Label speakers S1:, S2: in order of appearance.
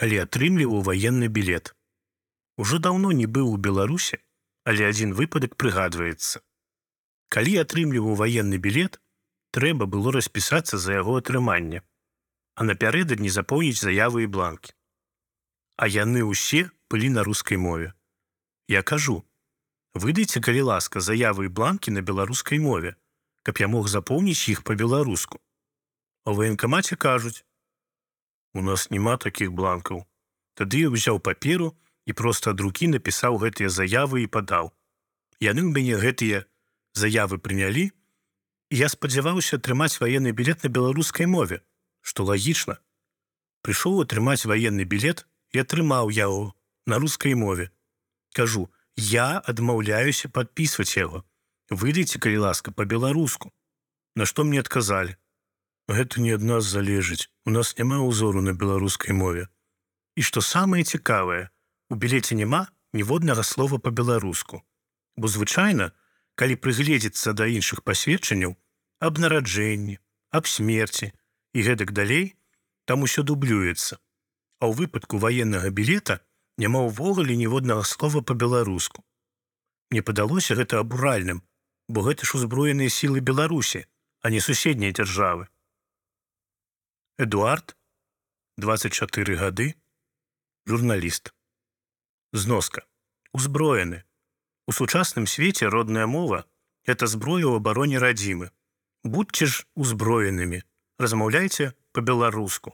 S1: калі атрымліваў ваенны білет. Ужо даўно не быў у Беларусі, але адзін выпадак прыгадваецца. Калі атрымліваў ваенны білет, трэба было распісацца за яго атрыманне, а напярэдадні запоўніць заявы і бланкі. А яны ўсе былі на рускай мове. Я кажу: выдайце, калі ласка, заявы і бланкі на беларускай мове, каб я мог запоўніць іх па-беларуску. А ваенкамаце кажуць: У нас няма такіх бланкаў. Тады я ўзяў паперу і проста ад рукі напісаў гэтыя заявы і падаў. Яны ў мяне гэтыя заявы прынялі, і я спадзяваўся атрымаць ваенны білет на беларускай мове, што лагічна. Прыйшоў атрымаць ваенны білет і атрымаў яго на рускай мове. Кажу, я адмаўляюся падпісваць яго. Выдайце, калі ласка па-беларуску. На што мне адказалі: Гэта не ад нас залежыць. У нас няма ўзору на беларускай мове. І што самае цікавае, у білеце няма ніводнага слова па-беларуску. Бо звычайна, калі прыгледзецца да іншых пасведчанняў, аб нараджэнні, аб смерці і гэтак далей, там усё дублюецца. А ў выпадку ваеннага білета няма ўвогуле ніводнага слова па-беларуску. Мне падалося гэта абуральным, бо гэта ж узброеныя сілы Беларусі, а не суседнія дзяржавы. Эдуард 24 гады журналіст зноска. Узброены. У сучасным свеце родная мова это зброя ў абароне радзімы будьце ж узброенымі размаўляйце по-беларуску